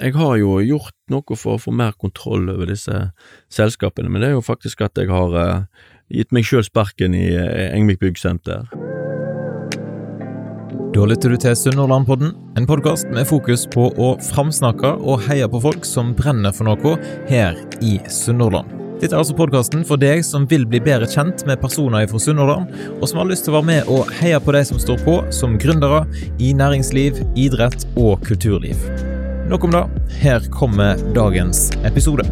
jeg har jo gjort noe for å få mer kontroll over disse selskapene, men det er jo faktisk at jeg har eh, gitt meg sjøl sparken i eh, Engvik Byggsenter. Da lytter du til Sunnhordlandpodden, en podkast med fokus på å framsnakke og heie på folk som brenner for noe her i Sunnhordland. Dette er altså podkasten for deg som vil bli bedre kjent med personer fra Sunnhordland, og som har lyst til å være med og heie på de som står på som gründere i næringsliv, idrett og kulturliv. Nok om det. Her kommer dagens episode.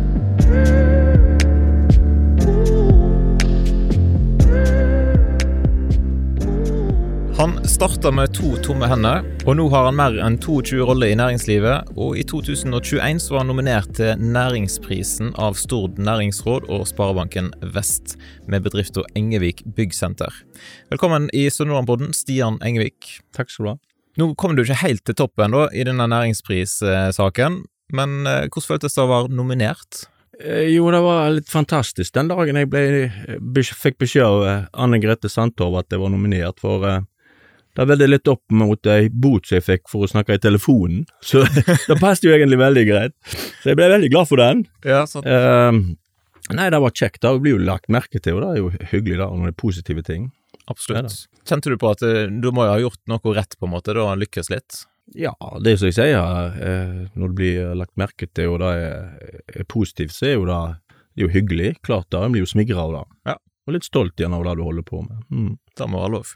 Han starta med to tomme hender, og nå har han mer enn 22 roller i næringslivet. Og i 2021 så var han nominert til Næringsprisen av Stord næringsråd og Sparebanken Vest med bedriften Engevik Byggsenter. Velkommen i Sunnhordlandpodden, Stian Engevik. Takk skal du ha. Nå kom du ikke helt til toppen da, i denne næringsprissaken, men eh, hvordan føltes det å være nominert? Eh, Jo, det var litt fantastisk den dagen jeg ble, fikk beskjed av eh, Anne Grete Sandtorv at jeg var nominert, for det veide litt opp mot ei bot som jeg fikk for å snakke i telefonen, så det passet jo egentlig veldig greit. Så jeg ble veldig glad for den. Ja, sant. Eh, nei, det var kjekt, det blir jo lagt merke til, og det er jo hyggelig da, når det er positive ting. Absolutt. Kjente du på at eh, du må jo ha gjort noe rett, på en måte, da, han lykkes litt? Ja, det er som jeg sier, eh, når det blir lagt merke til, og det er positivt, så er jo det, det er jo hyggelig. Klart det, en blir jo smigra av det. Ja. Og litt stolt igjen av det du holder på med. Mm. Det må være lov.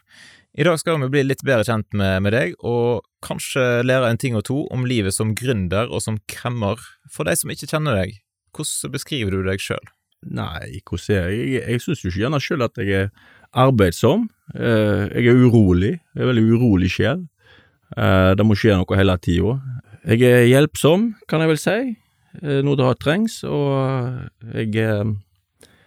I dag skal vi bli litt bedre kjent med, med deg, og kanskje lære en ting og to om livet som gründer og som kremmer. For de som ikke kjenner deg, hvordan beskriver du deg sjøl? Nei, hvordan er jeg? Jeg, jeg syns jo ikke gjerne sjøl at jeg er arbeidsom. Eh, jeg er urolig. Jeg er veldig urolig sjel. Eh, det må skje noe hele tida. Jeg er hjelpsom, kan jeg vel si, eh, når det trengs, og jeg,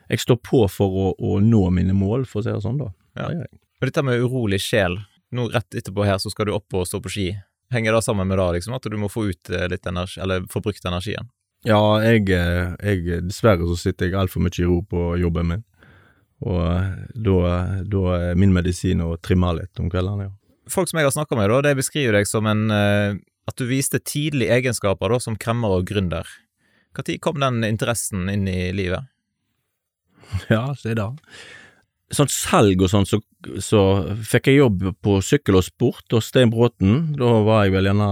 jeg står på for å, å nå mine mål, for å si det sånn, da. Ja. Det. Og dette med urolig sjel, nå rett etterpå her så skal du opp og stå på ski. Henger det sammen med det, liksom, at du må få ut litt energi, eller få brukt energien? Ja, jeg, jeg Dessverre så sitter jeg altfor mye i ro på jobben min, og eh, da, da er min medisin å trimme litt om kveldene, ja. Folk som jeg har snakka med, da, de beskriver deg som en eh, At du viste tidlige egenskaper da, som kremmer og gründer. Når kom den interessen inn i livet? Ja, si da. Sånn salg og sånn, så, så fikk jeg jobb på Sykkel og Sport hos Stein Bråten. Da var jeg vel gjerne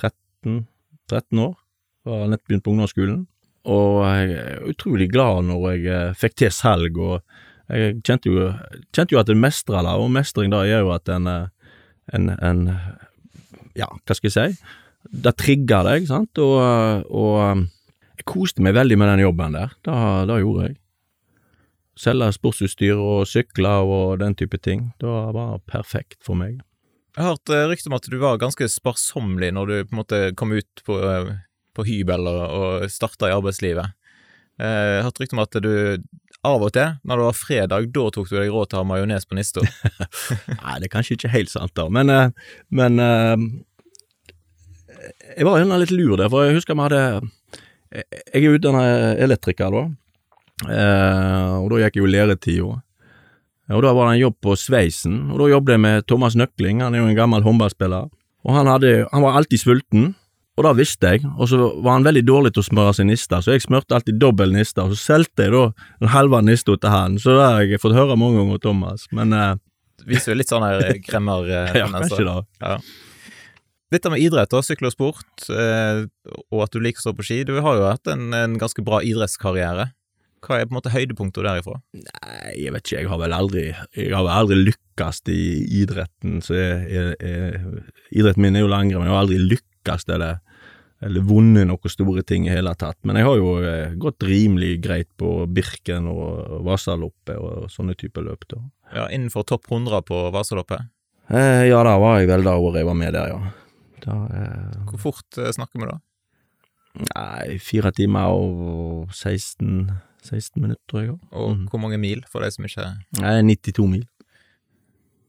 13, 13 år. Var nett begynt på ungdomsskolen. Og jeg er utrolig glad når jeg eh, fikk til salg, og jeg kjente jo, kjente jo at en mestrer det, og mestring da gjør jo at en, eh, en, en Ja, hva skal jeg si? Det trigger deg, sant, og, og jeg koste meg veldig med den jobben der. Det, gjorde jeg selge sportsutstyr og sykler og den type ting. Det var perfekt for meg. Jeg har hørt eh, rykte om at du var ganske sparsommelig når du på en måte kom ut på, eh, på hybel og, og starta i arbeidslivet. Eh, Jeg har hørt rykte om at du av og til, når det var fredag, da tok du deg råd til å ha majones på nista. Nei, det er kanskje ikke helt sant, da, men, eh, men eh, Jeg var litt lur der, for jeg husker vi hadde Jeg er utdanna elektriker, da. Og da gikk jeg jo læretida. Og da var det en jobb på Sveisen, og da jobbet jeg med Thomas Nøkling, han er jo en gammel håndballspiller. Og han, hadde, han var alltid sulten, og det visste jeg, og så var han veldig dårlig til å smøre sin niste, så jeg smurte alltid dobbel niste, og så solgte jeg da en halve niste til han, så det har jeg fått høre mange ganger Thomas, men eh, Viser jo litt sånn her kremmer eh, ja, kanskje det. Ja. Dette med idrett, da, sykkel og sport, eh, og at du liker å stå på ski. Du har jo hatt en, en ganske bra idrettskarriere. Hva er på en måte høydepunktet derifra? Nei, jeg vet ikke, jeg har vel aldri Jeg har vel aldri lykkes i idretten, så jeg, jeg, jeg, idretten min er jo langrenn, men jeg har aldri lykkes eller, eller vunnet noen store ting i hele tatt. Men jeg har jo eh, gått rimelig greit på Birken og Vasaloppet og sånne typer løp, da. Ja, Innenfor topp 100 på Vasaloppet. Eh, ja, da var jeg vel det året jeg var med der, ja. Da, eh, Hvor fort eh, snakker vi da? nei, fire timer og 16, 16 minutter, tror jeg. Og Mhm. hvor mange mil, for de som ikke Nei, 92 mil.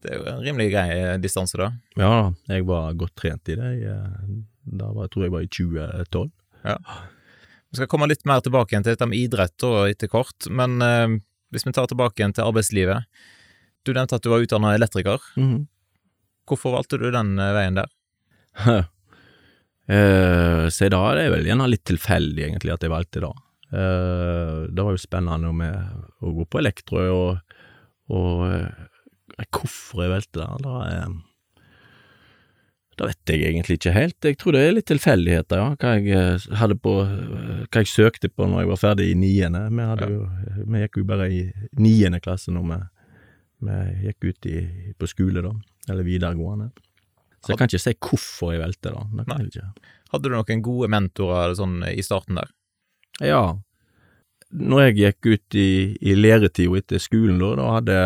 Det er jo en rimelig grei eh, distanse, da. Ja, jeg var godt trent i det. Jeg, da var, tror jeg var i 2012. Ja. Vi skal komme litt mer tilbake igjen til dette med idrett og etter kort, men eh, hvis vi tar tilbake igjen til arbeidslivet. Du nevnte at du var utdanna elektriker. Mhm. Hvorfor valgte du den eh, veien der? Eh, så da det er vel gjerne litt tilfeldig, egentlig, at jeg valgte det. Eh, det var jo spennende med å gå på elektro, og, og eh, hvorfor jeg valgte det, da eh, det vet jeg egentlig ikke helt. Jeg tror det er litt tilfeldigheter, ja. Hva jeg eh, hadde på eh, Hva jeg søkte på når jeg var ferdig i niende. Vi, hadde jo, vi gikk jo bare i niende klasse når vi, vi gikk ut i, på skole, da. Eller videregående. Så jeg kan ikke si hvorfor jeg valgte det. det kan jeg ikke. Hadde du noen gode mentorer sånn i starten der? Ja. Når jeg gikk ut i, i læretida etter skolen, da, da hadde,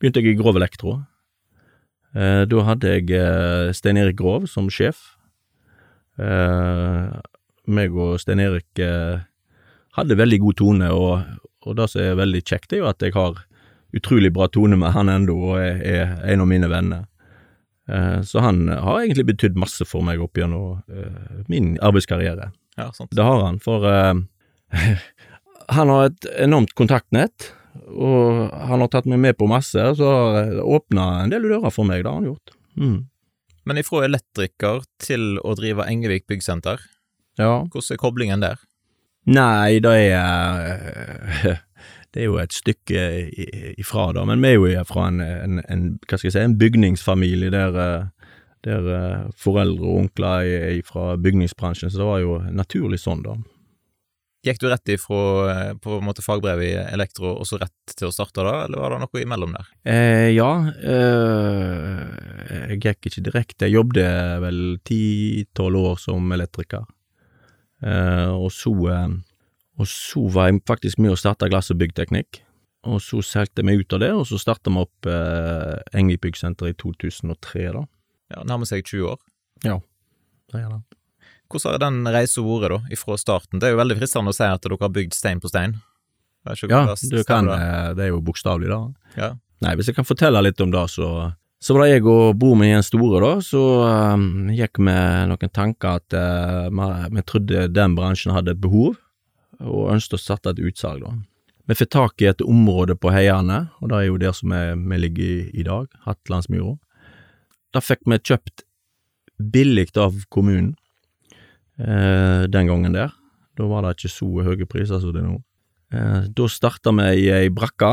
begynte jeg i grov elektro. Eh, da hadde jeg eh, Stein Erik Grov som sjef. Eh, meg og Stein Erik hadde veldig god tone, og, og det som er veldig kjekt, er jo at jeg har utrolig bra tone med han ennå, og er, er en av mine venner. Så han har egentlig betydd masse for meg opp gjennom min arbeidskarriere. Ja, sant. Det har han, for han har et enormt kontaktnett, og han har tatt meg med på masse, så har åpna en del dører for meg, det har han gjort. Mm. Men ifra elektriker til å drive Engevik byggsenter, Ja. hvordan er koblingen der? Nei, det er Det er jo et stykke ifra, da, men vi er jo fra en, en, en hva skal jeg si, en bygningsfamilie der, eh, der eh, foreldre og onkler er fra bygningsbransjen, så det var jo naturlig sånn, da. Gikk du rett ifra eh, på en måte fagbrevet i elektro og så rett til å starte da, eller var det noe imellom der? Eh, ja, eh, jeg gikk ikke direkte. Jeg jobbet vel ti-tolv år som elektriker. Eh, og så eh, Og så var jeg faktisk med å starte Glass og byggteknikk. Og så solgte meg ut av det, og så starta vi opp eh, Engvik byggsenter i 2003, da. Ja, Nærmer seg 20 år. Ja, Det er det. Hvordan har den reisa vært, da, ifra starten? Det er jo veldig fristende å si at dere har bygd stein på stein. Ja, du kan, det. eh, er jo bokstavelig, da. Ja. Nei, hvis jeg kan fortelle litt om det, så Så var det jeg og bror min Jens Store, da, så um, gikk vi noen tanker at eh, vi- trodde den bransjen hadde et behov, og ønsket å sette et utsalg, da. Vi fikk tak i et område på Heiane, og det er jo der som vi ligger i, i dag, Hatlandsmyra. Da fikk vi kjøpt billig av kommunen, eh, den gangen der. Da var det ikke så høye priser som det er nå. Eh, da starta vi i ei brakke,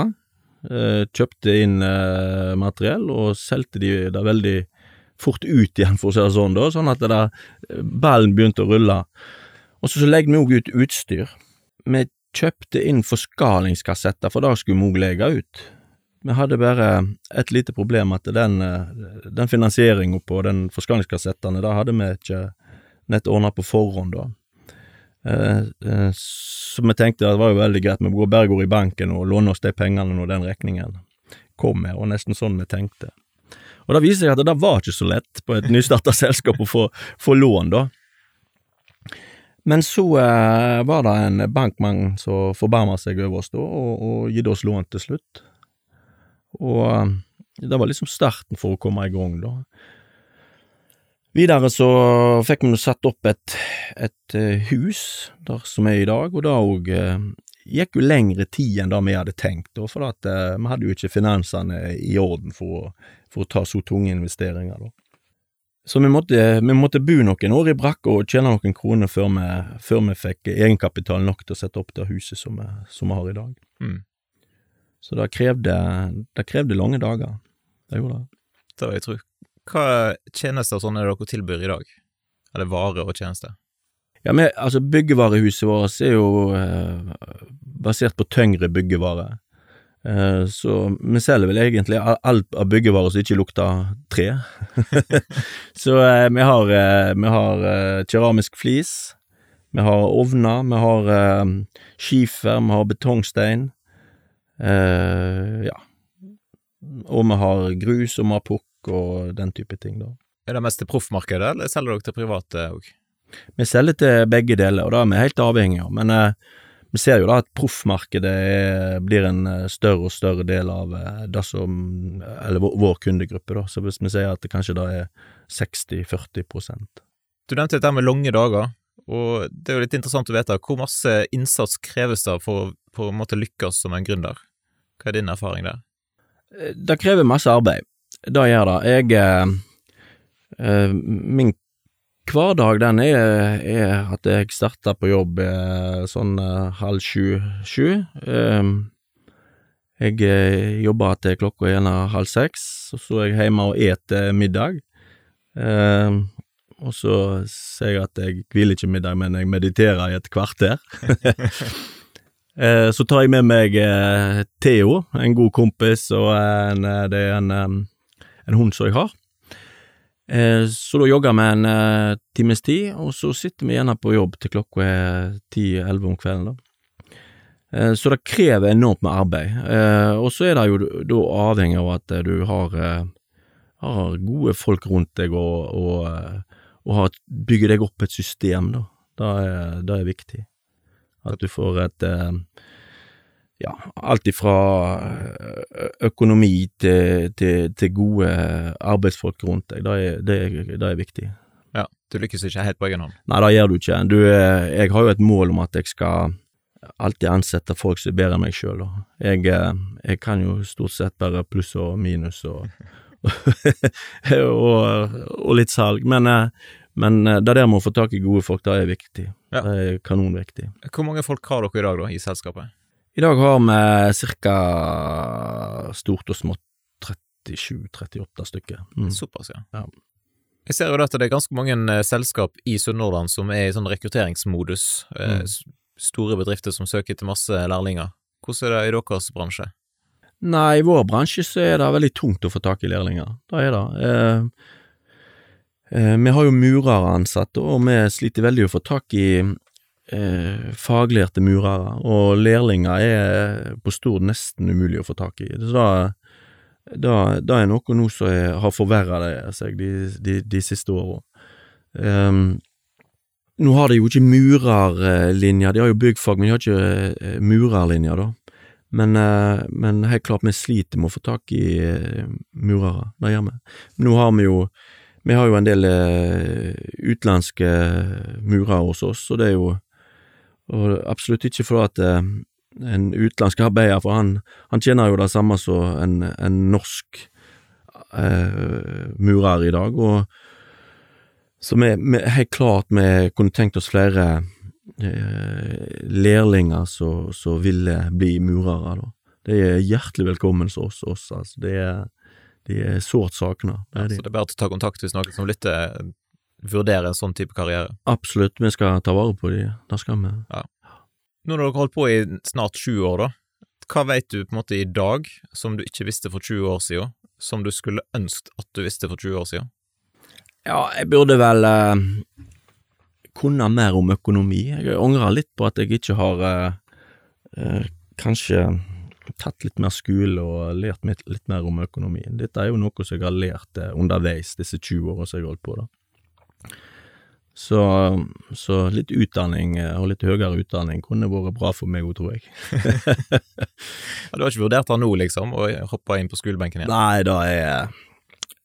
eh, kjøpte inn eh, materiell og solgte de det veldig fort ut igjen, for å si det sånn, da, sånn at det der, eh, ballen begynte å rulle. Og så, så legger vi òg ut utstyr. Vi kjøpte inn forskalingskassetter, for det skulle vi òg legge ut. Vi hadde bare et lite problem, at den, eh, den finansieringa på den forskalingskassettene, det hadde vi ikke nett ordna på forhånd, da. Eh, eh, så vi tenkte at det var jo veldig greit, vi går bare går i banken og låner oss de pengene når den regningen kommer, og nesten sånn vi tenkte. Og det viser seg at det var ikke så lett på et nystarta selskap å få, få lån, da. Men så eh, var det en bankmann som forbarma seg over oss da, og, og gitt oss lån til slutt. Og eh, det var liksom starten for å komme i gang, da. Videre så fikk vi satt opp et, et eh, hus der som er i dag, og det òg eh, gikk jo lengre tid enn det vi hadde tenkt, for at, eh, vi hadde jo ikke finansene i orden for å, for å ta så tunge investeringer. da. Så vi måtte, vi måtte bo noen år i brakka og tjene noen kroner før vi, før vi fikk egenkapital nok til å sette opp det huset som vi, som vi har i dag. Mm. Så det krevde, det krevde lange dager. Det gjorde det. Det vil jeg tro. Hva tjenester og sånn er det dere tilbyr i dag? Eller varer og tjenester? Ja, men altså, byggevarehuset vårt er jo eh, basert på tyngre byggevarer. Eh, så vi selger vel egentlig alt av byggevarer som ikke lukter tre. så eh, vi har, eh, vi har eh, keramisk flis, vi har ovner, vi har eh, skifer, vi har betongstein. Ja. Og vi har grus og vi har pukk og den type ting, da. Er det mest til proffmarkedet, eller selger dere til private òg? Vi selger til begge deler, og det er vi helt avhengige av. Men eh, vi ser jo da at proffmarkedet blir en eh, større og større del av eh, det som Eller vår, vår kundegruppe, da. Så hvis vi sier at det kanskje da er 60-40 prosent. Du nevnte dette med lange dager, og det er jo litt interessant å vite hvor masse innsats kreves det for å lykkes som en gründer? Hva er din erfaring der? Eh, Det krever masse arbeid. Det gjør det. Jeg eh, eh, Min Hverdag den er, er at jeg starter på jobb eh, sånn eh, halv sju-sju. Um, jeg eh, jobber til klokka er gjerne halv seks, og så er jeg hjemme og eter middag. Og så sier jeg at jeg hviler ikke middag, men jeg mediterer i et kvarter. Eh, så tar jeg med meg eh, Theo, en god kompis, og en, eh, det er en, en hund som jeg har. Eh, Så da jogger vi en eh, times tid, og så sitter vi gjerne på jobb til klokka er ti-elleve om kvelden, da. Eh, Så det krever enormt med arbeid, og så er det jo da avhengig av at du har, har gode folk rundt deg og, og, og har, bygger deg opp et system, da. Det er, det er viktig. At du får et ja, alt ifra økonomi til, til, til gode arbeidsfolk rundt deg. Det er, det, er, det er viktig. Ja, Du lykkes ikke helt på egen hånd. Nei, det gjør du ikke. Du, eh, jeg har jo et mål om at jeg skal alltid ansette folk som er bedre enn meg sjøl. Jeg, eh, jeg kan jo stort sett bare pluss og minus og og, og litt salg, men, eh, men eh, det der med å få tak i gode folk, det er viktig. Ja. Det er kanonviktig. Hvor mange folk har dere i dag da, i selskapet? I dag har vi ca. stort og smått 37-38 stykker. Mm. Såpass, ja. Ja. Jeg ser jo at det er ganske mange eh, selskap i Sunnhordland som er i sånn rekrutteringsmodus. Eh, Mm. Store bedrifter som søker til masse lærlinger. Hvordan er det i deres bransje? Nei, i vår bransje så er det veldig tungt å få tak i lærlinger. Det er det. Eh, eh, vi har jo murere ansatte, og vi sliter veldig å få tak i eh, faglærte murere, og lærlinger er på Stord nesten umulig å få tak i. Så da, det, da er noe nå som har forverra seg de, de, de siste åra. Um, nå har de jo ikke murerlinja, de har jo byggfag, men de har ikke eh, murerlinja, da. Men, eh, men helt klart, vi sliter med å få tak i eh, murere. Det gjør vi. Nå har vi jo Vi har jo en del utenlandske murere hos oss, og det er jo og absolutt ikke for at eh, en utenlandsk arbeider, for han, han tjener jo det samme som en, en norsk eh, murer i dag, og så vi, vi, helt klart vi kunne tenkt oss flere eh, lærlinger som ville bli murere, da. De er hjertelig velkommen hos oss, oss altså. De er, de er sårt savna. Ja, så det er bare å ta kontakt hvis noen som lytter vurderer en sånn type karriere. Absolutt, vi skal ta vare på de, det skal vi. Nå når dere har holdt på i snart 20 år, da, hva vet du på en måte i dag som du ikke visste for 20 år siden, som du skulle ønsket at du visste for 20 år siden? Ja, jeg burde vel eh, kunne mer om økonomi. Jeg angrer litt på at jeg ikke har eh, eh, kanskje tatt litt mer skole og lært litt, mer om økonomi. Dette er jo noe som jeg har lært eh, underveis disse 20 årene som jeg har holdt på, da. Så, så litt utdanning, eh, og litt høyere utdanning, kunne vært bra for meg òg, tror jeg. Ja, du har ikke vurdert det nå, liksom, å hoppe inn på skolebenken igjen? Nei, da er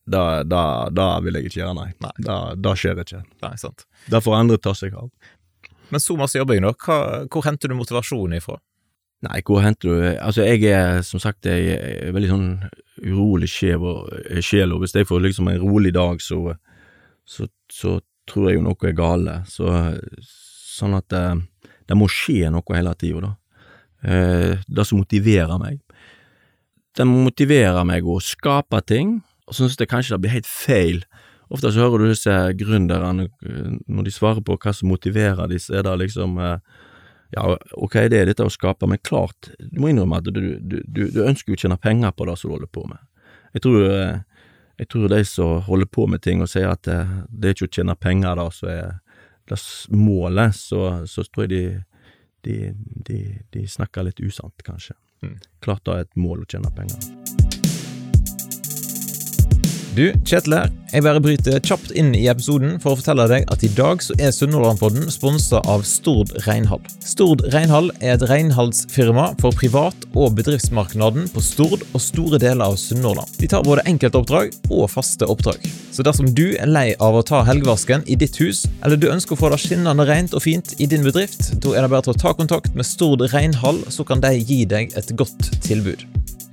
Da, da, da vil jeg ikke gjøre, nei. Nei. Da, da skjer det ikke. Nei, sant. Da får andre ta seg av. Men så masse jobbing, da. Hva, hvor henter du motivasjonen ifra? Nei, hvor henter du Altså, jeg er som sagt jeg er veldig sånn urolig sjel, og, sjel, og hvis jeg får liksom en rolig dag, så, så, så tror jeg jo noe er gale. Så, sånn at det, det må skje noe hele tida, da. Eh, det som motiverer meg. Det motiverer meg å skape ting, og så syns jeg kanskje det blir helt feil. Ofte så hører du disse gründerne, eh, når de svarer på hva som motiverer dem, er det liksom eh, ja, ok, det er dette å skape, men klart, du må innrømme at du, du, du, du ønsker jo å tjene penger på det som du holder på med. Jeg tror, eh, jeg tror de som holder på med ting og sier at det, det er ikke å tjene penger da, som er det målet, så, så tror jeg de, de, de, de snakker litt usant, kanskje. Mm. Klart det er et mål å tjene penger. Du, Kjetil her. Jeg bare bryter kjapt inn i episoden for å fortelle deg at i dag så er Sunnhordlandpodden sponsa av Stord Reinhall. Stord Reinhall er et reinhaldsfirma for privat- og bedriftsmarkedet på Stord og store deler av Sunnhordland. De tar både enkeltoppdrag og faste oppdrag. Så dersom du er lei av å ta helgevasken i ditt hus, eller du ønsker å få det skinnende rent og fint i din bedrift, da er det bare til å ta kontakt med Stord Reinhall, så kan de gi deg et godt tilbud.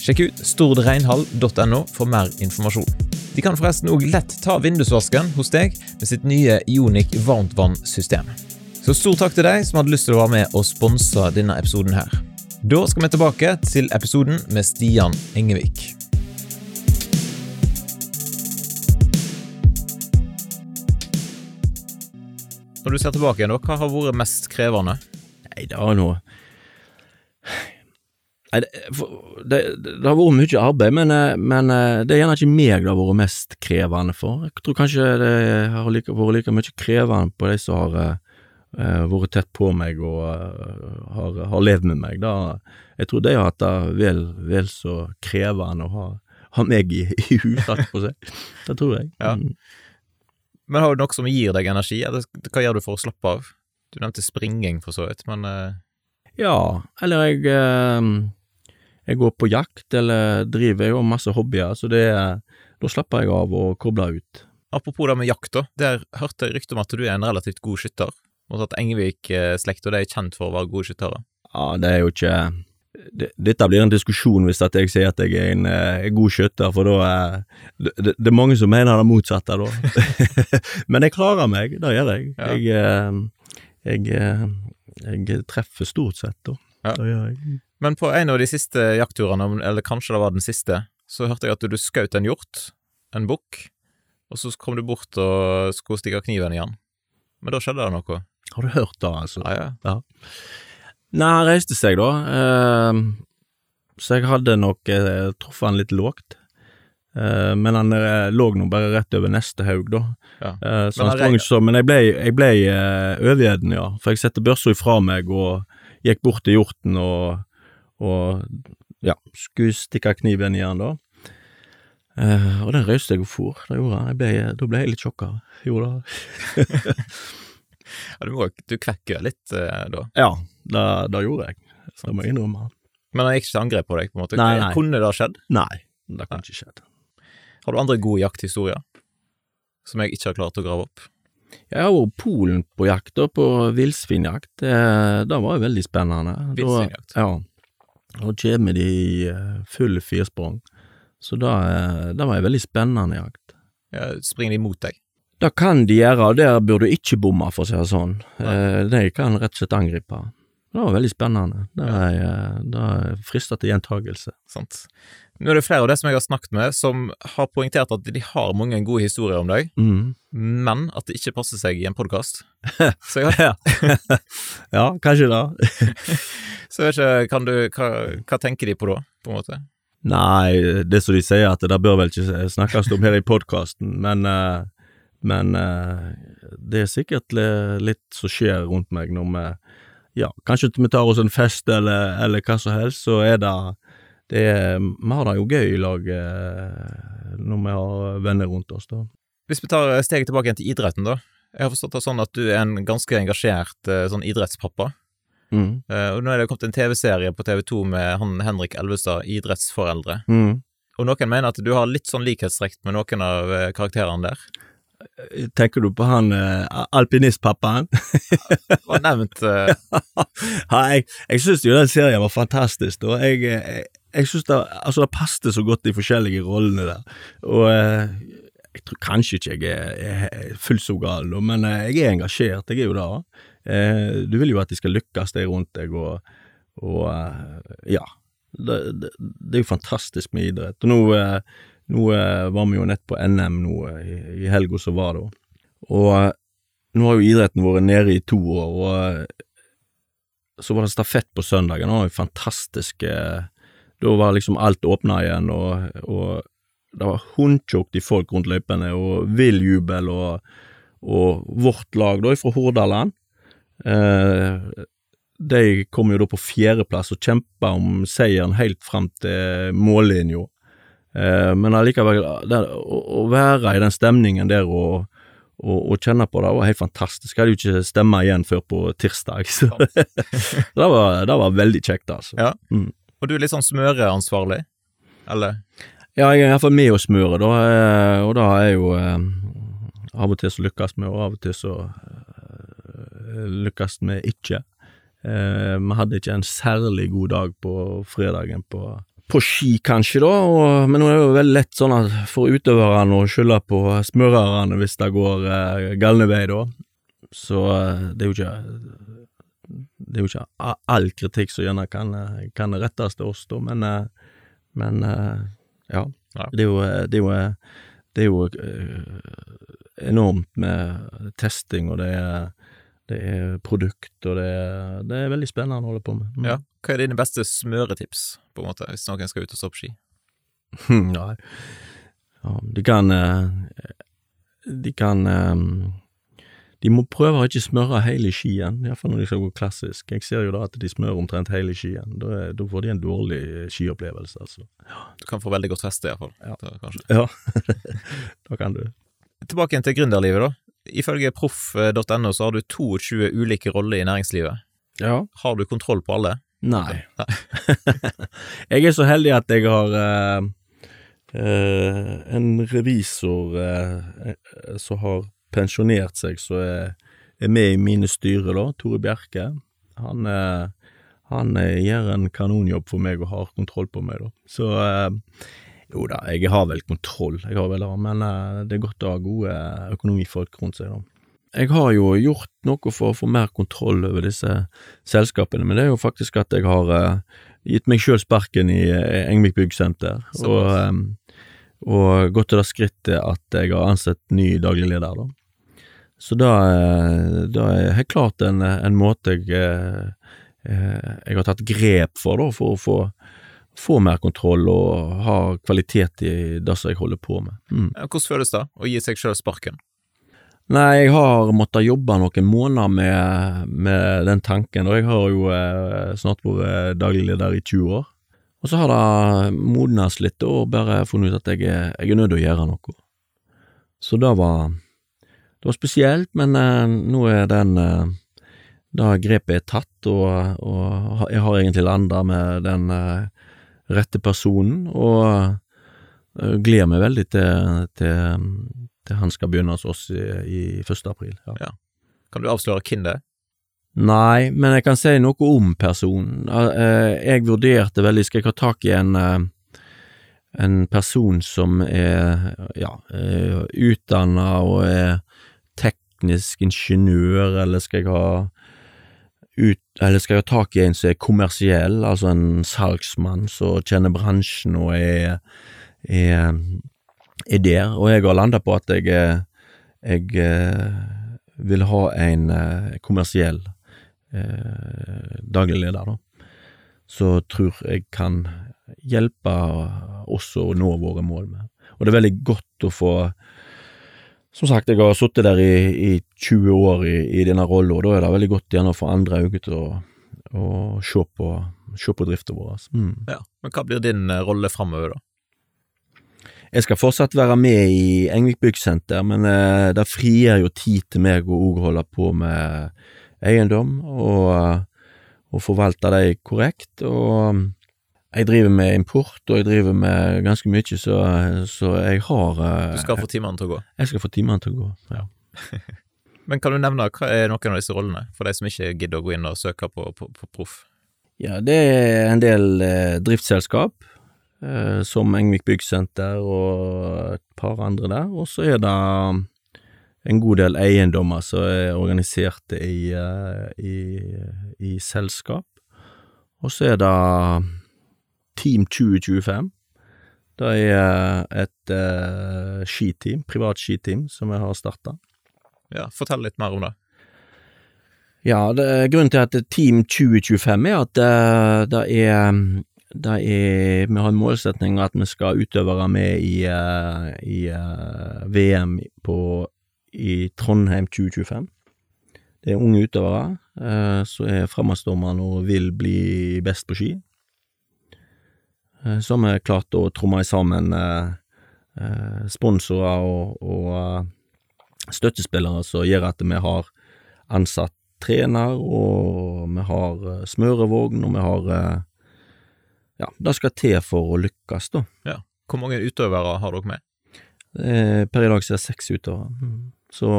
Sjekk ut stordreinhall.no for mer informasjon. De kan forresten òg lett ta vindusvasken hos deg med sitt nye Ionic varmtvannsystem. Så stor takk til deg som hadde lyst til å være med og sponse denne episoden her. Da skal vi tilbake til episoden med Stian Engevik. Når du ser tilbake igjen, hva har vært mest krevende? Nei, det har noe Nei, det, det, har vært mye arbeid, men, eh, men eh, det er gjerne ikke meg det har vært mest krevende for. Jeg tror kanskje det har like, vært like mye krevende på de som har eh, vært tett på meg og uh, har, har levd med meg. Da, jeg tror de har hatt det vel, vel så krevende å ha, ha meg i, i huset, på seg. Det tror jeg. Ja. Mm. Men har du noe som gir deg energi, eller hva gjør du for å slappe av? Du nevnte springing, for så vidt, men uh... Ja, eller jeg Jeg går på jakt, eller driver har masse hobbyer, så det Da slapper jeg av og kobler ut. apropos det med jakt, da. Der hørte jeg rykte om at du er en relativt god skytter, og at Engevik-slekta er kjent for å være gode skyttere. Ja, det er jo ikke Dette blir en diskusjon hvis jeg sier at jeg er en eh, god skytter, for da er det, det, er mange som mener det motsatte, da. Men jeg klarer meg, det gjør jeg. Ja. Jeg, eh, jeg, eh, jeg treffer stort sett, da. Ja. Gjør jeg. Men på en av de siste jaktturene, eller kanskje det var den siste, så hørte jeg at du skjøt en hjort, en bukk, og så kom du bort og skulle stikke kniven i den. Men da skjedde det noe. Har du hørt det, altså? Ja, ja. Nei, han reiste seg da, eh, så jeg hadde nok eh, truffet han litt lågt. Eh, men han eh, lå nå bare rett over neste haug, da. Ja. Eh, så Men han sprang ikke så, men jeg ble, jeg ble overgjeden, ja. For jeg setter børsa ifra meg og gikk bort til hjorten og, og ja, skulle stikke kniven i han da. Eh, og den røyste jeg og for, det gjorde. Jeg ble, da ble jeg litt sjokka. Gjorde det. ja du, du kvekker litt eh, da. Ja, det, det gjorde jeg. Det må jeg innrømme. Men han gikk ikke til angrep på deg, på en måte. Nei, nei. Kunne det ha skjedd? Nei, det kan ikke skjedd. Har du andre gode jakthistorier som jeg ikke har klart å grave opp? Jeg har vært i Polen på jakt, da, på villsvinjakt. Det, det var jo veldig spennende. Villsvinjakt? Ja. Da kommer de i eh, full firsprang. Så det, eh, det var en veldig spennende jakt. Ja, springer de mot deg? Det kan de gjøre, og der burde du ikke bomme, for å si det sånn. Eh, De kan rett og slett angripe. Det var veldig spennende. Det, er, eh, det frister til gjentagelse. Sant? Nå er det flere av de som jeg har snakket med, som har poengtert at de har mange gode historier om deg, Mm. men at det ikke passer seg i en podkast. Ja. ja, kanskje det. Så jeg vet ikke, kan du, hva, hva tenker de på da, på en måte? Nei, det som de sier, at det bør vel ikke snakkes om her i podkasten, men, eh, men eh, det er sikkert litt som skjer rundt meg når vi Ja, kanskje vi tar oss en fest eller, eller hva som helst, så er det det er, Vi har det jo gøy i lag eh, når vi har venner rundt oss, da. Hvis vi tar steget tilbake igjen til idretten, da. Jeg har forstått det sånn at du er en ganske engasjert eh, sånn idrettspappa. Mm. Uh, Og nå er det kommet en TV-serie på TV2 med han Henrik Elvestad, idrettsforeldre. Mm. Og noen mener at du har litt sånn likhetstrekk med noen av eh, karakterene der. Tenker du på han uh, alpinistpappaen? Var nevnt uh... Ja, jeg, jeg syns jo den serien var fantastisk, og jeg, jeg, jeg syns det, altså det passet så godt de forskjellige rollene der. Og eh, jeg tror kanskje ikke jeg er, er fullt så gal, men eh, jeg er engasjert, jeg er jo det. Eh, du vil jo at de skal lykkes, de rundt deg, og, og ja. Det, det, det er jo fantastisk med idrett. Og nå, nå var vi jo nett på NM nå i, i helga som var, da. Og nå har jo idretten vært nede i to år, og så var det stafett på søndagen, det var jo fantastisk. Da var liksom alt åpna igjen, og, og det var hundtjukt i folk rundt løypene, og vill jubel, og, og vårt lag da, fra Hordaland, eh, de kom jo da på fjerdeplass og kjempa om seieren helt fram til mållinja. Eh, men allikevel, å, å være i den stemningen der og, og, og kjenne på det var helt fantastisk. Jeg hadde jo ikke stemme igjen før på tirsdag, så det var, det var veldig kjekt, altså. Ja. Mm. Og du litt sånn smøreansvarlig? Eller? Ja, jeg er iallfall med å smøre, da, eh, og da er jo eh, Av og til så lykkes vi, og av og til så eh, lykkes vi ikke. Vi hadde ikke en særlig god dag på fredagen på, på ski, kanskje, da, og, men nå er det jo veldig lett sånn at for utøverne å skylde på smørerne hvis det går eh, galne vei, da. Så det er jo ikke Det er jo ikke all kritikk som gjerne kan, kan rettes til oss, da, men, eh, men eh, ja. Ja. Det er jo, eh, det er jo, det er jo enormt med testing, og det er, det er produkt, og det er, det er veldig spennende å holde på med. Mm. Ja. Hva er dine beste smøretips, på en måte, hvis noen skal ut og stå på ski? Nei. Ja, de kan De kan De må prøve å ikke smøre hele skien, iallfall når de skal gå klassisk. Jeg ser jo da at de smører omtrent hele skien. Da, da får de en dårlig skiopplevelse, altså. Du kan få veldig godt feste, iallfall. Ja. Da, kanskje. Ja, da kan du. Tilbake igjen til gründerlivet, da. Ifølge proff.no så har du 22 ulike roller i næringslivet. Ja. Har du kontroll på alle? Nei. jeg er så heldig at jeg har uh, uh, en revisor uh, eh, som har pensjonert seg, som er, er med i mine styrer, da, Tore Bjerke. Han, eh, han eh, gjør en kanonjobb for meg og har kontroll på meg, da. Så eh, jo da, jeg har vel kontroll, jeg har vel det, men det er godt å ha gode økonomifolk rundt seg, da. Jeg har jo gjort noe for å få mer kontroll over disse selskapene, men det er jo faktisk at jeg har gitt meg sjøl sparken i Engvik Byggsenter, og, og gått til det skrittet at jeg har ansett ny daglig leder, da. Så da, eh, da er helt klart en, en måte jeg, eh, eh, jeg har tatt grep for, da, for å få, få mer kontroll og ha kvalitet i det som jeg holder på med. Mm. Hvordan føles det å gi seg sjøl sparken? Nei, jeg har måttet jobbe noen måneder med, med den tanken, og jeg har jo eh, snart vært daglig leder i 20 år. Og så har det modnes litt og bare funnet ut at jeg jeg er nødt til å gjøre noe. Så det var, det var spesielt, men eh, nå er den eh, Da grepet er tatt, og, og jeg har egentlig landa med den eh, rette personen, og eh, gleder meg veldig til, til, til han skal begynne hos oss i, i 1. april. Ja. Kan du avsløre hvem det er? Nei, men jeg kan si noe om personen. Eh, Jeg vurderte veldig, skal jeg ha tak i en, eh, en person som er, ja, utdanna og er teknisk ingeniør, eller skal jeg ha ut, eller skal jeg ha tak i en som er kommersiell, altså en salgsmann som kjenner bransjen og er, er, er der, og jeg har landa på at jeg, jeg eh, vil ha en eh, kommersiell eh, daglig leder, da, så tror jeg kan hjelpe oss å nå våre mål med. Og det er veldig godt å få Som sagt, jeg har sittet der i, i 20 år i, i denne rollen, og da er det veldig godt gjerne å få andre øyne til å, å se på, se på drifta vår. altså. Mm. Ja. Men hva blir din eh, rolle framover, da? Jeg skal fortsatt være med i Engvik Byggsenter, men eh, det frigjør jo tid til meg å òg holde på med eiendom og, eh, og forvalte dem korrekt. Og jeg driver med import, og jeg driver med ganske mye, så, så jeg har eh, Du skal få timene til å gå. Jeg skal få timene til å gå. Ja. Men kan du nevne hva er noen av disse rollene, for de som ikke gidder å gå inn og søke på, på, på proff? Ja, det er en del eh, driftsselskap, eh, som Engvik Byggsenter og et par andre der, og så er det en god del eiendommer som er organiserte i, eh, i, i selskap, og så er det Team 2025. Det er et uh, skiteam, privat skiteam, som jeg har starta. Ja, fortell litt mer om det. Ja, det, grunnen til at Team 2025 er at eh, det er det er, vi har en målsetning at vi skal utøvere med i, eh, i VM på, i Trondheim 2025. Det er unge utøvere uh, som er fremadstormende og vil bli best på ski. Eh, så har vi klart å tromme sammen eh, eh, sponsorer og, og støttespillere som gjør at vi har ansatt trener, og vi har smørevogn, og vi har Ja, det skal til for å lykkes, da. Ja. Hvor mange utøvere har dere med? Per i dag så er det seks utøvere. Mm. Så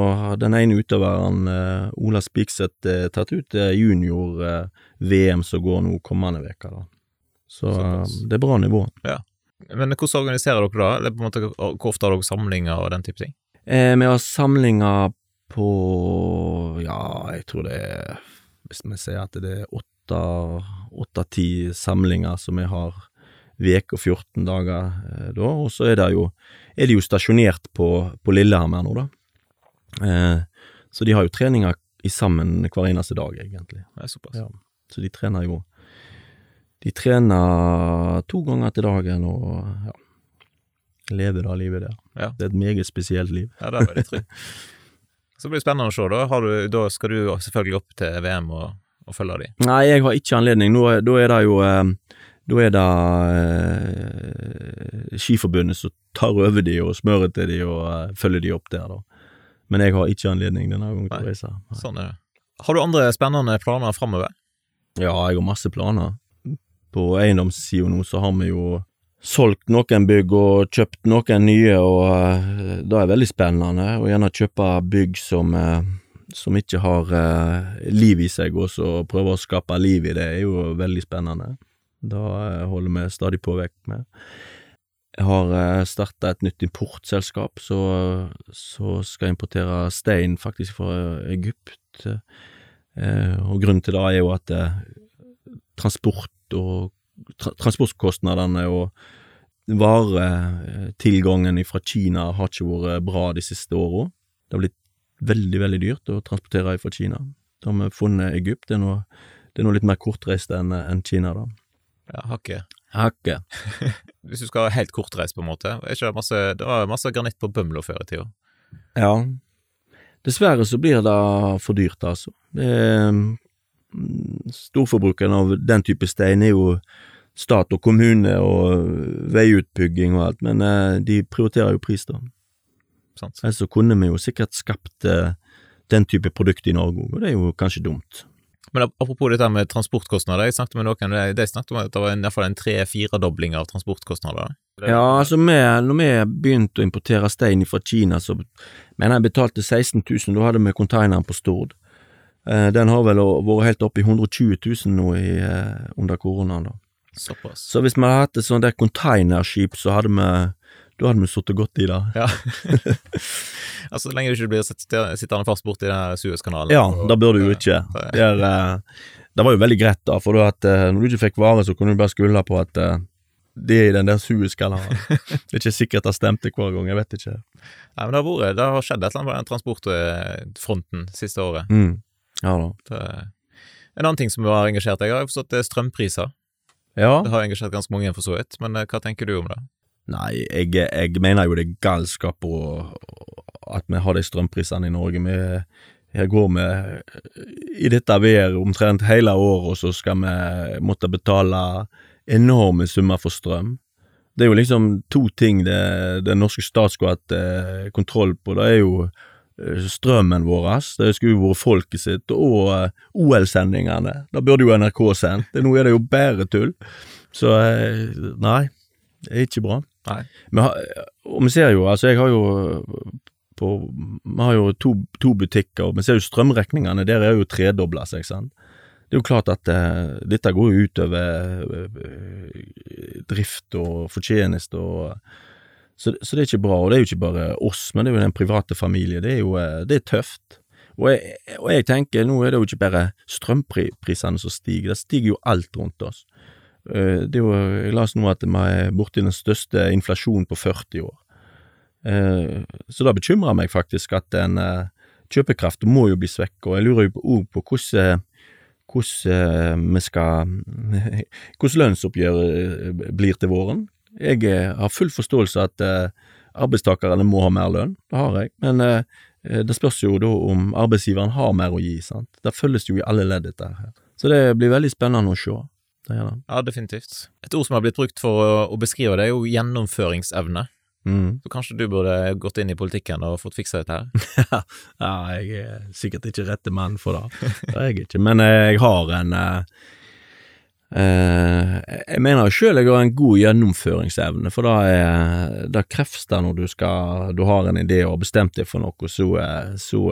den ene utøveren, Ola Spikseth, er tatt ut er junior-VM som går nå kommende uke. Så eh, Såpass. det er bra nivå. Men hvordan organiserer dere da? Eller på en måte, hvor ofte har dere samlinger og den type ting? Eh, vi har samlinger på Ja, jeg tror det er Hvis vi sier at det er åtte-ti samlinger som vi har uke og 14 dager eh, da, og så er det jo er de jo stasjonert på, på Lillehammer nå, da. Eh, så de har jo treninger i sammen hver eneste dag, egentlig. Det er såpass. Ja. Så de trener jo De trener to ganger til dagen og ja, lever da livet der. Ja. Det er et meget spesielt liv. Ja, det er veldig trygt. Så blir det spennende å se, da. Har du, da skal du selvfølgelig opp til VM og, og følge de. Nei, jeg har ikke anledning. Nå, da er det jo eh, Da er det eh, Skiforbundet som tar over de og smører til de og eh, følger de opp der, da. Men jeg har ikke anledning denne gangen til å reise. Sånn er det. Har du andre spennende planer framover? Ja, jeg har masse planer. På eiendomssida nå så har vi jo solgt noen bygg og kjøpt noen nye, og eh, det er veldig spennende. Og gjerne kjøpe bygg som, eh, som ikke har eh, liv i seg, og så prøve å skape liv i det, er jo veldig spennende. Det holder vi stadig på vekk med. Jeg har starta et nytt importselskap, så, så skal jeg importere stein faktisk fra Egypt. Og grunnen til det er jo at transport og tra transportkostnadene og varetilgangen fra Kina har ikke vært bra de siste åra. Det har blitt veldig, veldig dyrt å transportere fra Kina. Da har vi funnet Egypt. Det er noe, det er noe litt mer kortreist enn en Kina, da. Ja, hakket. Hakket. Hvis du skal ha helt kortreist, på en måte. Ikke det masse, det var masse granitt på Bømlo før i tida. Ja. Dessverre så blir det for dyrt, altså. Det er, storforbrukeren av den type stein er jo stat og kommune og veiutbygging og alt, men eh, de prioriterer jo pris, da. Sant? Ellers så kunne vi jo sikkert skapt eh, den type produkt i Norge òg, og det er jo kanskje dumt. Men ap- apropos dette med transportkostnader, jeg snakket med noen, de, de snakket om at det var i hvert fall en tre-firedobling av transportkostnader. Ja, altså vi, når vi begynte å importere stein fra Kina, så mener jeg betalte 16 000, da hadde vi konteineren på Stord. Eh, Den har vel vært helt oppe i 120 000 nå i, eh, under koronaen, da. Såpass. Så hvis vi hadde hatt et sånt der containerskip, så hadde vi da hadde vi sittet godt i det. Ja. altså, så lenge du ikke blir sittende fast borti Suezkanalen. Ja, og- det bør du jo ikke. det- Det, er, eh, det var jo veldig greit, da, for at når du ikke fikk vare, så kunne du bare skylde på at det er i den der Suezkanalen. det er ikke sikkert det stemte hver gang, jeg vet ikke. Nei, men det har, vært, det har skjedd et eller annet på den transportfronten siste året. Mm. Ja da. Det, en annen ting som har engasjert deg, har jeg forstått, det er strømpriser. Ja. Det har engasjert ganske mange for så vidt, men eh, hva tenker du om det? Nei, jeg, jeg mener jo det er galskap at vi har de strømprisene i Norge. Vi, jeg går med i dette været omtrent hele året, og så skal vi måtte betale enorme summer for strøm. Det er jo liksom to ting det, den norske stat skulle hatt eh, kontroll på. Det er jo eh, strømmen vår, det skulle jo vært folket sitt, og eh, OL-sendingene. Da burde jo NRK sendt. Nå er det jo bare tull. Så eh, nei, det er ikke bra. Nei. Men, og vi ser jo, altså jeg har jo på, Vi har jo to, to butikker, og vi ser jo strømregningene, der er jo tredobla seg, sant. Det er jo klart at uh, dette går jo utover uh, drift og fortjeneste og så, så det er ikke bra, og det er jo ikke bare oss, men det er jo den private familie, det er jo eh, det er tøft. Og jeg, og jeg tenker, nå er det jo ikke bare strømprisene som stiger, det stiger jo alt rundt oss. Eh, Det er jo, jeg las nå at vi er borti den største inflasjonen på 40 år. Eh, Så det bekymrer meg faktisk at den kjøpekraft må jo bli svekket, og jeg lurer jo på- hvordan hvordan vi skal Hvordan lønnsoppgjøret eh, blir til våren. Jeg eh, har full forståelse at eh, arbeidstakerne må ha mer lønn, det har jeg, men eh, det spørs jo da om arbeidsgiveren har mer å gi, sant. Det følges jo i alle ledd, dette her. Så det blir veldig spennende å se. Det det. Ja, definitivt. Et ord som har blitt brukt for å, beskrive det, er jo gjennomføringsevne. Mm. Så kanskje du burde gått inn i politikken og fått fiksa dette her? Ja, jeg er sikkert ikke rette mann for det. Det er jeg ikke. Men jeg har en eh, eh, Jeg mener sjøl jeg har en god gjennomføringsevne, for da er det krefts det når du skal Du har en idé og har bestemt deg for noe, så, så,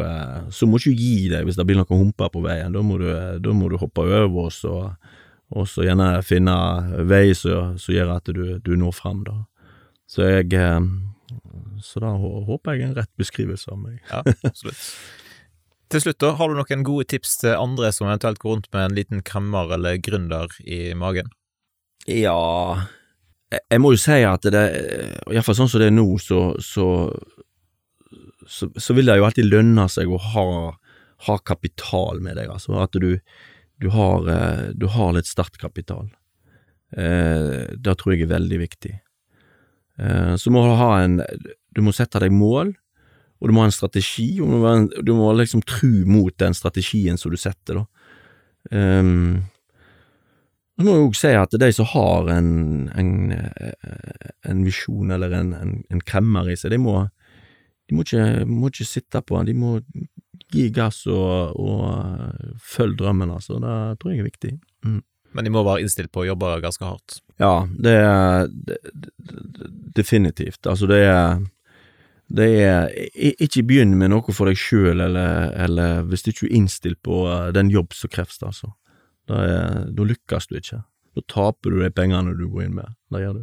så må du ikke gi deg hvis det blir noen humper på veien. Da må du, da må du hoppe over og så, og så gjerne finne vei som gjør at du, du når fram, da. Så jeg eh, Så da håper jeg en rett beskrivelse av meg. Ja, absolutt. Til slutt, da, har du noen gode tips til andre som eventuelt går rundt med en liten kremmer eller gründer i magen? Ja Jeg, må jo si at det Iallfall sånn som det er nå, så, så, så, så vil det jo alltid lønne seg å ha, ha kapital med deg, altså. At du, du, har, eh, du har litt startkapital. Eh, det tror jeg er veldig viktig. Eh, så må du ha en Du må sette deg mål, og du må ha en strategi, og du må, en- du må liksom tru mot den strategien som du setter, da. Um, så må jeg òg si at de som har en, en, eh, en visjon eller en, en, kremmer i seg, de må, de må, ikke, må ikke sitte på den, de må gi gass og, og eh, følge drømmen, altså. Det tror jeg er viktig. Men de må være innstilt på å jobbe ganske hardt. Ja, det er definitivt. Altså, det er det er Ikke begynn med noe for deg sjøl, eller, eller hvis du ikke er innstilt på eh, den jobb som kreves, altså. Da, lykkes du ikke. Da taper du de pengene du går inn med. Det gjør du.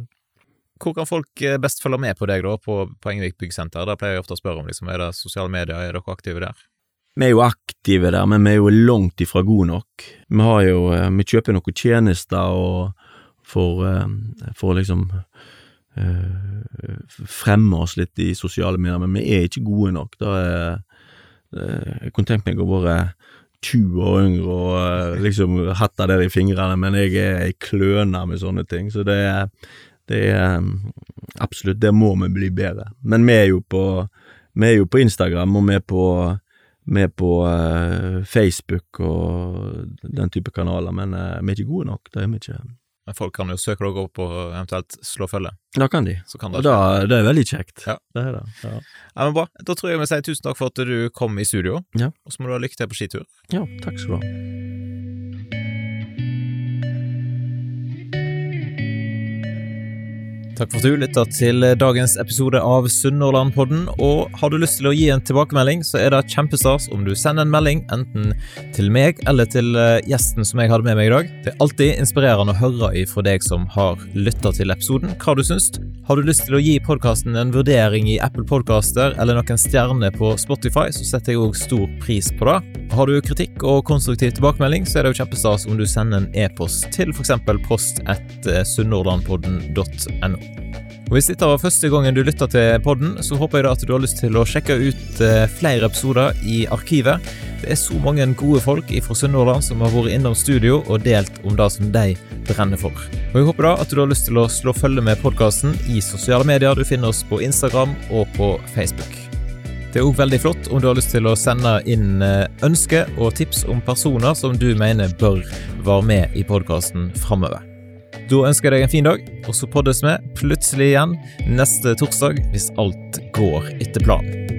Hvor kan folk eh, best følge med på deg da, på, på Engevik byggsenter? Da pleier jeg ofte å spørre om liksom, er det sosiale medier, er dere aktive der? Vi er jo aktive der, men vi er jo langt ifra gode nok. Vi har jo eh, Vi kjøper noen tjenester og for, for liksom fremme oss litt i sosiale medier, men vi er ikke gode nok. Da er, eh, jeg kunne tenkt meg å være 20 år yngre og eh, liksom hatt det der i fingrene, men jeg er ei kløne med sånne ting, så det er, det er absolutt, der må vi bli bedre. Men vi er jo på, vi er jo på Instagram, og vi er på vi er på eh, Facebook og den type kanaler, men eh, vi er ikke gode nok. Det er vi ikke. Men folk kan jo søke dere opp og eventuelt slå følge. Da kan de, Så kan og det da, det er veldig kjekt. Ja. Det er det. Ja. Ja, men bra. Da tror jeg vi sier tusen takk for at du kom i studio, Ja. og så må du ha lykke til på skitur. ja, takk skal du ha. Takk for at du lytta til dagens episode av Sunnhordlandpodden. Og har du lyst til å gi en tilbakemelding, så er det kjempestas om du sender en melding enten til meg eller til eh, gjesten som jeg hadde med meg i dag. Det er alltid inspirerende å høre ifra deg som har lytta til episoden, hva du syns. Har du lyst til å gi podkasten en vurdering i Apple Podcaster eller noen stjerner på Spotify, så setter jeg òg stor pris på det. Har du kritikk og konstruktiv tilbakemelding, så er det jo kjempestas om du sender en e-post til f.eks. post etter sunnhordlandpodden.no. Og Hvis dette var første gangen du lytta til podden, så håper jeg da at du har lyst til å sjekke ut eh, flere episoder i arkivet. Det er så mange gode folk fra Sunnhordland som har vært innom studio og delt om det som de brenner for. Og Jeg håper da at du har lyst til å slå følge med podkasten i sosiale medier. Du finner oss på Instagram og på Facebook. Det er òg veldig flott om du har lyst til å sende inn ønsker og tips om personer som du mener bør være med i podkasten framover. Da ønsker jeg deg en fin dag, og så poddes vi plutselig igjen neste torsdag hvis alt går etter planen.